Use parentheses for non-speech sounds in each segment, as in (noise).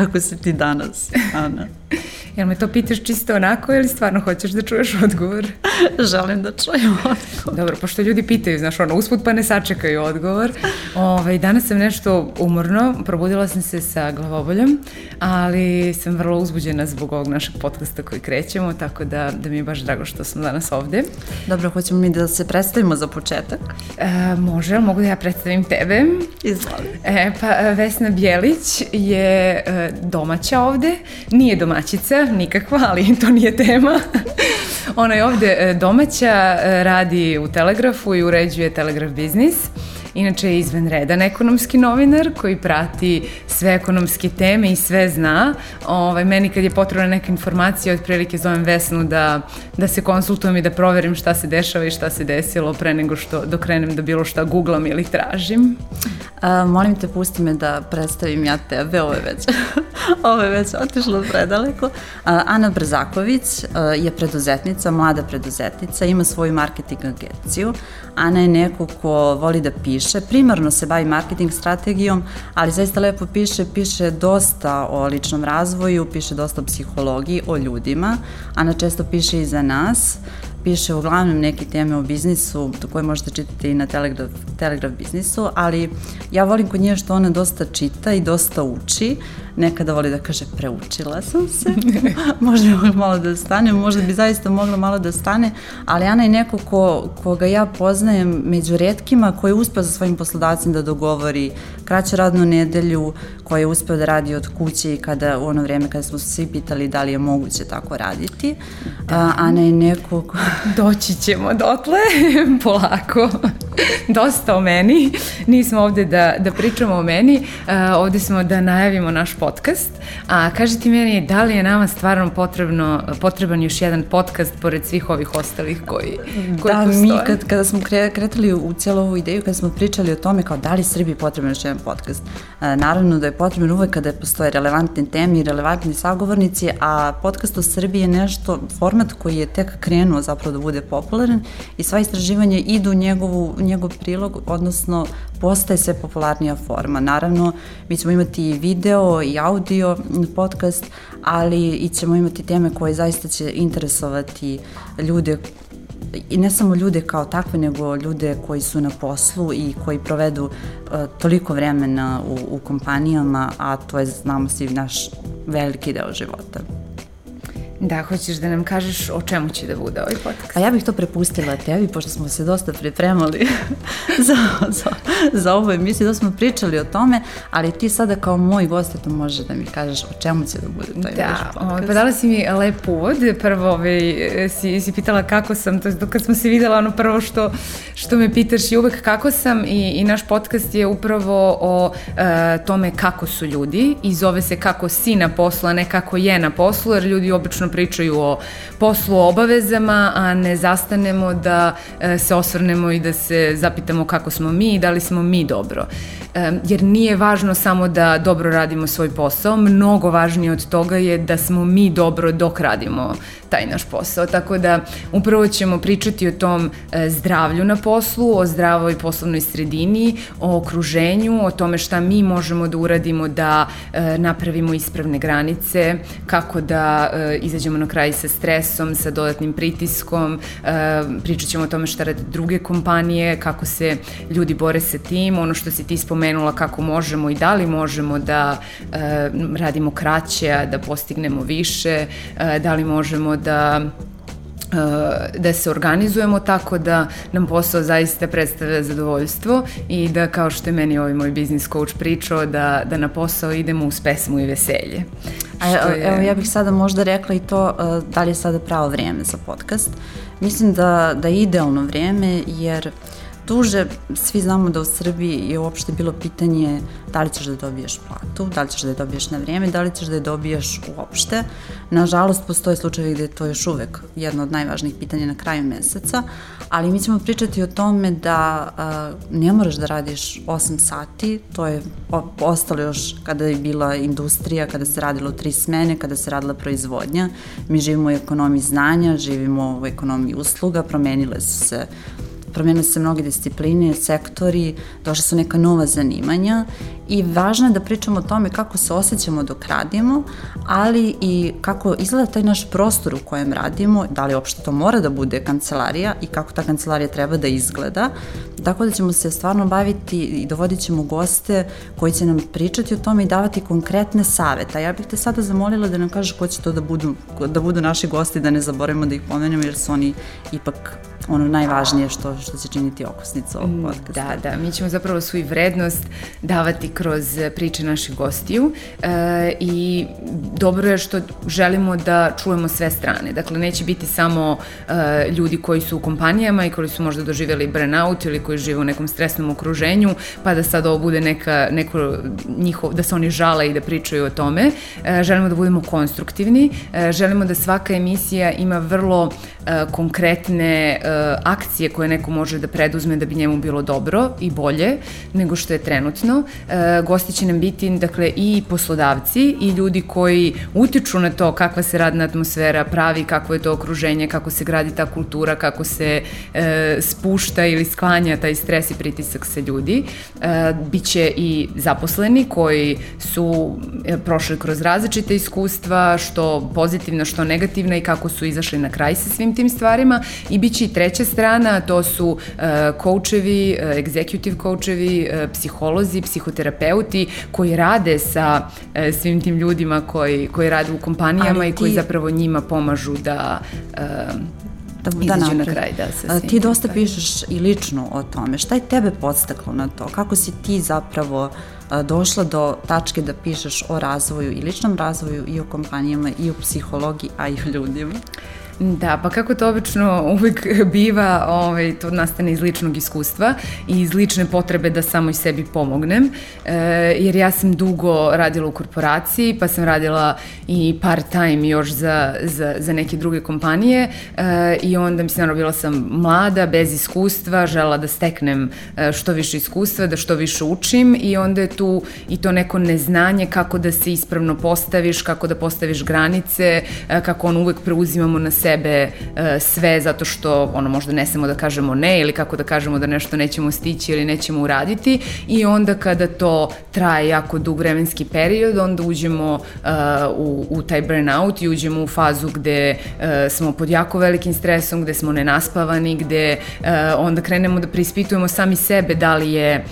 kako si ti danas, Ana? (laughs) Jel me to pitaš čisto onako ili stvarno hoćeš da čuješ odgovor? (laughs) Želim da čujem odgovor. Dobro, pošto ljudi pitaju, znaš, ono, usput pa ne sačekaju odgovor. Ovaj, danas sam nešto umorno, probudila sam se sa glavoboljom, ali sam vrlo uzbuđena zbog ovog našeg podcasta koji krećemo, tako da, da mi je baš drago što sam danas ovde. Dobro, hoćemo mi da se predstavimo za početak? E, može, mogu da ja predstavim tebe? Izvoli. E, pa Vesna Bjelić je e, domaća ovde, nije domaćica, nikakva, ali to nije tema. (laughs) Ona je ovde e, domaća, e, radi u Telegrafu i uređuje Telegraf biznis. Inače je izvanredan ekonomski novinar koji prati sve ekonomske teme i sve zna. Ovaj, meni kad je potrebna neka informacija, otprilike zovem Vesnu da, da se konsultujem i da proverim šta se dešava i šta se desilo pre nego što dokrenem da bilo šta googlam ili tražim. A, molim te, pusti me da predstavim ja tebe, ovo je već, (laughs) ovo je već otišlo predaleko. A, Ana Brzaković a, je preduzetnica, mlada preduzetnica, ima svoju marketing agenciju. Ana je neko ko voli da piše, primarno se bavi marketing strategijom, ali zaista lepo piše, piše dosta o ličnom razvoju, piše dosta o psihologiji, o ljudima. Ana često piše i za nas, piše uglavnom neke teme o biznisu koje možete čitati i na Telegraf, Telegraf biznisu, ali ja volim kod nje što ona dosta čita i dosta uči. Nekada voli da kaže preučila sam se, (laughs) možda bi malo da stane, možda bi zaista mogla malo da stane, ali Ana je neko ko, koga ja poznajem među redkima koji je uspeo sa svojim poslodavcem da dogovori kraću radnu nedelju, koji je uspeo da radi od kuće i kada u ono vreme kada smo se svi pitali da li je moguće tako raditi. Da. Ana je neko ko... Doći ćemo dotle, (laughs) polako. (laughs) Dosta o meni. Nismo ovde da, da pričamo o meni, uh, ovde smo da najavimo naš podcast. A kažite meni, da li je nama stvarno potrebno, potreban još jedan podcast pored svih ovih ostalih koji, koji da, postoje? mi kad, kada smo kre, kretali u cijelu ovu ideju, kada smo pričali o tome kao da li Srbiji potreban još jedan podcast. Uh, naravno da je potreban uvek kada postoje relevantne teme i relevantni sagovornici, a podcast o Srbiji je nešto, format koji je tek krenuo zapravo da bude popularan i sva istraživanja idu u njegovu, njegov prilog, odnosno postaje sve popularnija forma. Naravno, mi ćemo imati i video i audio podcast, ali i ćemo imati teme koje zaista će interesovati ljude i ne samo ljude kao takve, nego ljude koji su na poslu i koji provedu uh, toliko vremena u, u kompanijama, a to je, znamo svi, naš veliki deo života. Da, hoćeš da nam kažeš o čemu će da bude ovaj podcast? A ja bih to prepustila tebi, pošto smo se dosta pripremali (laughs) za, za, za ovu emisiju, da smo pričali o tome, ali ti sada kao moj gost, to može da mi kažeš o čemu će da bude taj da, naš podcast. Ovaj, pa dala si mi lep uvod, prvo ovaj, si, si pitala kako sam, to je kad smo se videla, ono prvo što, što me pitaš i uvek kako sam i, i naš podcast je upravo o e, tome kako su ljudi i zove se kako si na poslu, a ne kako je na poslu, jer ljudi obično pričaju o poslu, o obavezama, a ne zastanemo da e, se osvrnemo i da se zapitamo kako smo mi i da li smo mi dobro. Jer nije važno samo da dobro radimo svoj posao, mnogo važnije od toga je da smo mi dobro dok radimo taj naš posao. Tako da upravo ćemo pričati o tom e, zdravlju na poslu, o zdravoj poslovnoj sredini, o okruženju, o tome šta mi možemo da uradimo da e, napravimo ispravne granice, kako da e, izađemo na kraj sa stresom, sa dodatnim pritiskom, pričat ćemo o tome šta rade druge kompanije, kako se ljudi bore sa tim, ono što si ti spomenula kako možemo i da li možemo da radimo kraće, da postignemo više, da li možemo da da se organizujemo tako da nam posao zaista predstavlja zadovoljstvo i da kao što je meni ovaj moj biznis coach pričao da, da na posao idemo uz pesmu i veselje. A, je... Evo ja bih sada možda rekla i to da li je sada pravo vrijeme za podcast. Mislim da, da je idealno vrijeme jer uh, duže, svi znamo da u Srbiji je uopšte bilo pitanje da li ćeš da dobiješ platu, da li ćeš da je dobiješ na vrijeme, da li ćeš da je dobiješ uopšte. Nažalost, postoje slučajevi gde je to još uvek jedno od najvažnijih pitanja na kraju meseca, ali mi ćemo pričati o tome da a, ne moraš da radiš 8 sati, to je ostalo još kada je bila industrija, kada se radilo tri smene, kada se radila proizvodnja. Mi živimo u ekonomiji znanja, živimo u ekonomiji usluga, promenile su se promenile se mnoge discipline, sektori, došle su neka nova zanimanja i važno je da pričamo o tome kako se osjećamo dok radimo, ali i kako izgleda taj naš prostor u kojem radimo, da li uopšte to mora da bude kancelarija i kako ta kancelarija treba da izgleda. Tako da ćemo se stvarno baviti i dovodit ćemo goste koji će nam pričati o tome i davati konkretne savete. Ja bih te sada zamolila da nam kažeš ko će to da budu, da budu naši gosti, da ne zaboravimo da ih pomenemo jer su oni ipak ono najvažnije što, što će činiti okosnica ovog mm, podcasta. Da, da, mi ćemo zapravo svoju vrednost davati kroz priče naših gostiju e, i dobro je što želimo da čujemo sve strane. Dakle, neće biti samo e, ljudi koji su u kompanijama i koji su možda doživjeli burnout ili koji žive u nekom stresnom okruženju, pa da sad ovo bude neka, neko njihov, da se oni žale i da pričaju o tome. E, želimo da budemo konstruktivni, e, želimo da svaka emisija ima vrlo e, konkretne e, akcije koje neko može da preduzme da bi njemu bilo dobro i bolje nego što je trenutno. E, gosti će nam biti dakle i poslodavci i ljudi koji utiču na to kakva se radna atmosfera pravi, kakvo je to okruženje, kako se gradi ta kultura, kako se e, spušta ili sklanja taj stres i pritisak sa ljudi. E, biće i zaposleni koji su prošli kroz različite iskustva, što pozitivno, što negativno i kako su izašli na kraj sa svim tim stvarima i bit će i treća strana, to su uh, coachevi, uh, executive coachevi, uh, psiholozi, psihoterapeuti koji rade sa svim tim ljudima koji, koji rade u kompanijama ti... i koji zapravo njima pomažu da da, da izađu na kraj. Da, sa ti dosta kraj. pišeš i lično o tome. Šta je tebe podstaklo na to? Kako si ti zapravo došla do tačke da pišeš o razvoju i ličnom razvoju i o kompanijama i o psihologiji, a i o ljudima? Da, pa kako to obično uvek (laughs) biva, ovaj, to nastane iz ličnog iskustva i iz lične potrebe da samo i sebi pomognem, e, jer ja sam dugo radila u korporaciji, pa sam radila i part-time još za, za, za neke druge kompanije e, i onda, mislim, naravno, bila sam mlada, bez iskustva, žela da steknem e, što više iskustva, da što više učim i onda je tu i to neko neznanje kako da se ispravno postaviš, kako da postaviš granice, e, kako on uvek preuzimamo na sebe sebe uh, sve zato što ono možda ne smemo da kažemo ne ili kako da kažemo da nešto nećemo stići ili nećemo uraditi i onda kada to traje jako dug vremenski period onda uđemo uh, u, u taj burnout i uđemo u fazu gde uh, smo pod jako velikim stresom, gde smo nenaspavani, gde onda krenemo da preispitujemo sami sebe da li je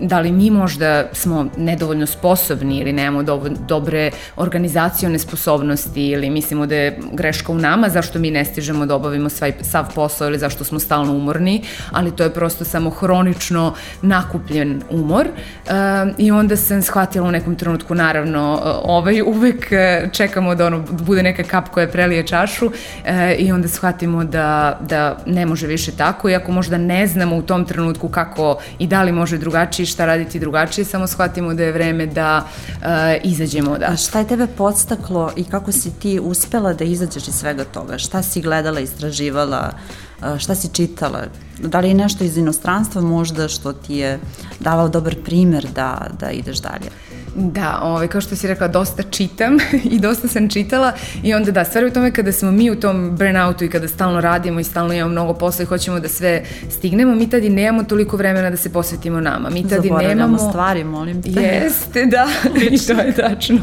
da li mi možda smo nedovoljno sposobni ili nemamo dobre organizacione sposobnosti ili mislimo da je greška u nama, zašto mi ne stižemo da obavimo svaj, sav posao ili zašto smo stalno umorni, ali to je prosto samo hronično nakupljen umor. E, I onda sam shvatila u nekom trenutku, naravno, ovaj uvek e, čekamo da ono bude neka kap koja prelije čašu e, i onda shvatimo da, da ne može više tako, iako možda ne znamo u tom trenutku kako i da li može drugačije, šta raditi drugačije, samo shvatimo da je vreme da e, izađemo odatle. A šta je tebe podstaklo i kako si ti uspela da izađeš iz svega toga? Šta si gledala, istraživala, šta si čitala? Da li je nešto iz inostranstva možda što ti je davao dobar primer da, da ideš dalje? Da, ovaj, kao što si rekla, dosta čitam (laughs) i dosta sam čitala i onda da, stvari u tome kada smo mi u tom burnoutu i kada stalno radimo i stalno imamo mnogo posla i hoćemo da sve stignemo, mi tad i nemamo toliko vremena da se posvetimo nama. Mi tad i nemamo... stvari, molim te. Jeste, da, (laughs) i to je tačno.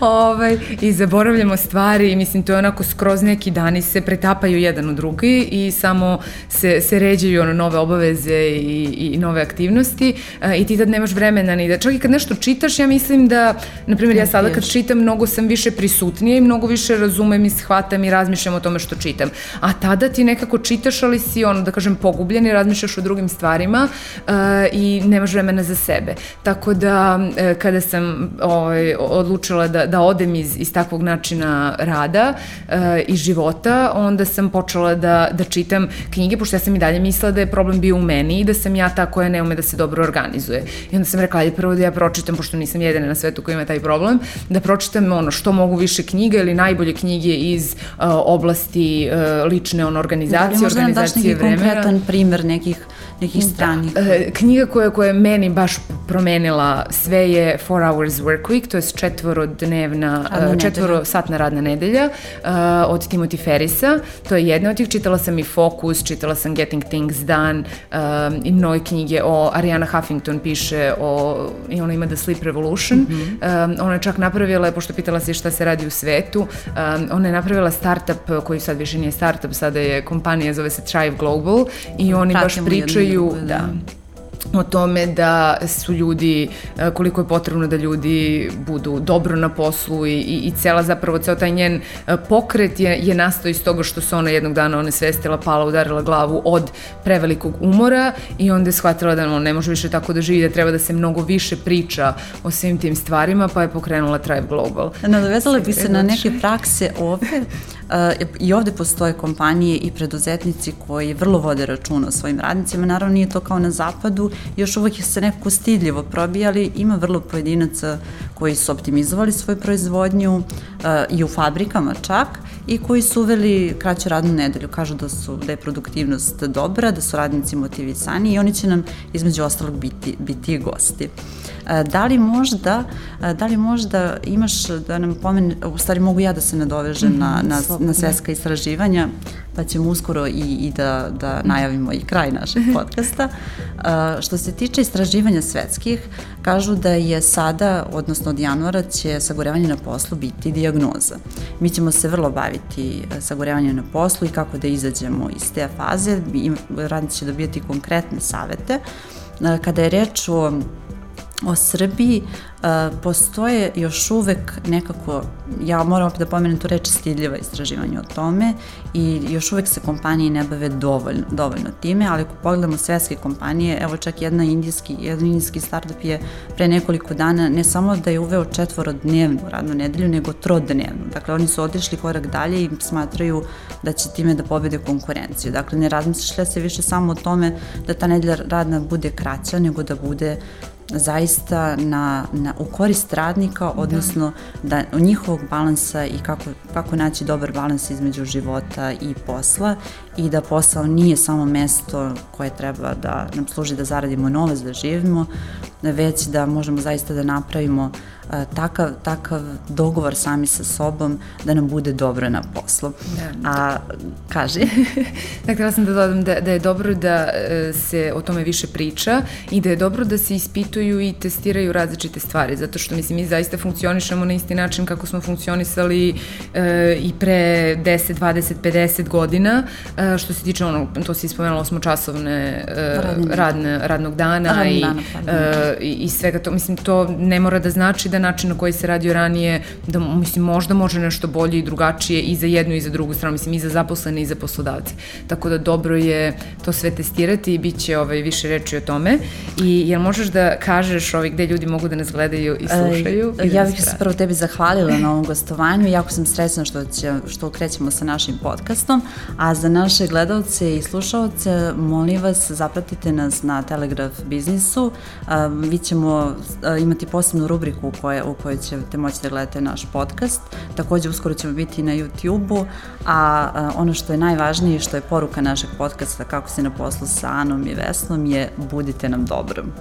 Ovaj, I zaboravljamo stvari i mislim to je onako skroz neki dani se pretapaju jedan u drugi i samo se, se ređaju ono nove obaveze i, i nove aktivnosti i ti tad nemaš vremena ni da, čak i kad nešto čitaš ja mislim da, na primjer, ja sada kad čitam, mnogo sam više prisutnija i mnogo više razumem i shvatam i razmišljam o tome što čitam. A tada ti nekako čitaš, ali si, ono, da kažem, pogubljen i razmišljaš o drugim stvarima uh, i nemaš vremena za sebe. Tako da, uh, kada sam ovaj, odlučila da, da odem iz, iz takvog načina rada uh, i života, onda sam počela da, da čitam knjige, pošto ja sam i dalje mislila da je problem bio u meni i da sam ja ta koja ne ume da se dobro organizuje. I onda sam rekla, ajde prvo da ja pročitam, pošto nisam jedina na svetu koja ima taj problem, da pročitam ono što mogu više knjiga ili najbolje knjige iz uh, oblasti uh, lične ono, organizacije, organizacije vremena. konkretan primer nekih nekih da. stranih. Da. E, knjiga koja, koja je meni baš promenila sve je Four Hours Work Week, to je četvorodnevna, e, četvoro satna radna nedelja uh, od Timothy Ferrisa. To je jedna od tih, čitala sam i Focus, čitala sam Getting Things Done um, i mnoje knjige o Ariana Huffington piše o, i ona ima The Sleep Revolution. Mm -hmm. um, ona je čak napravila, pošto pitala se šta se radi u svetu, um, ona je napravila startup koji sad više nije startup, sada je kompanija, zove se Thrive Global i oni Pratimo baš pričaju, da, da o tome da su ljudi, e, koliko je potrebno da ljudi budu dobro na poslu i, i, i cela zapravo, ceo taj njen e, pokret je, je nastao iz toga što se ona jednog dana one svestila, pala, udarila glavu od prevelikog umora i onda je shvatila da on ne može više tako da živi, da treba da se mnogo više priča o svim tim stvarima, pa je pokrenula Tribe Global. Nadovezala bi se na neke prakse ovde, I ovde postoje kompanije i preduzetnici koji vrlo vode računa o svojim radnicima. Naravno nije to kao na zapadu, još uvek se nekako stidljivo probijali. Ima vrlo pojedinaca koji su optimizovali svoju proizvodnju i u fabrikama čak i koji su uveli kraću radnu nedelju. Kažu da, su, da je produktivnost dobra, da su radnici motivisani i oni će nam između ostalog biti, biti gosti. Da li možda, da li možda imaš da nam pomene, u stvari mogu ja da se nadovežem mm -hmm, na, na, na svetska istraživanja, pa ćemo uskoro i, i da, da najavimo i kraj našeg podcasta. Što se tiče istraživanja svetskih, kažu da je sada, odnosno od januara, će sagorevanje na poslu biti diagnoza. Mi ćemo se vrlo baviti sagorevanjem na poslu i kako da izađemo iz te faze. Radnici će dobijati konkretne savete. Kada je reč o o Srbiji uh, postoje još uvek nekako, ja moram opet da pomenem tu reč stidljiva istraživanja o tome i još uvek se kompanije ne bave dovoljno, dovoljno time, ali ako pogledamo svetske kompanije, evo čak jedna indijski, jedan indijski startup je pre nekoliko dana ne samo da je uveo četvorodnevnu radnu nedelju, nego trodnevnu. Dakle, oni su otišli korak dalje i smatraju da će time da pobede konkurenciju. Dakle, ne razmišlja se više samo o tome da ta nedelja radna bude kraća, nego da bude zaista na, na, u korist radnika, da. odnosno da. da njihovog balansa i kako, kako naći dobar balans između života i posla i da posao nije samo mesto koje treba da nam služi da zaradimo novac, da živimo, već da možemo zaista da napravimo uh, takav, takav dogovor sami sa sobom da nam bude dobro na poslu. Da. A, kaži. (laughs) dakle, ja sam da dodam da, da je dobro da e, se o tome više priča i da je dobro da se ispituju i testiraju različite stvari, zato što, mislim, mi zaista funkcionišemo na isti način kako smo funkcionisali e, i pre 10, 20, 50 godina, e, što se tiče ono, to si ispomenula osmočasovne e, radne, radnog dana, Radnog i, dana e, i, i svega to, mislim, to ne mora da znači da način na koji se radio ranije, da, mislim, možda može nešto bolje i drugačije i za jednu i za drugu stranu, mislim, i za zaposlene i za poslodavce. Tako da dobro je to sve testirati i bit će ovaj, više reči o tome. I jel možeš da kažeš ovaj, gde ljudi mogu da nas gledaju i slušaju? E, ja da bih se prvo tebi zahvalila na ovom gostovanju. Jako sam srećna što, će, što krećemo sa našim podcastom, a za naše gledalce i slušalce molim vas zapratite nas na Telegraf biznisu. Vi ćemo imati posebnu rubriku u kojoj, u kojoj ćete moći da gledate naš podcast. Takođe, uskoro ćemo biti na YouTube-u, a ono što je najvažnije, što je poruka našeg podcasta kako se na poslu sa Anom i Vesnom je budite nam dobrom.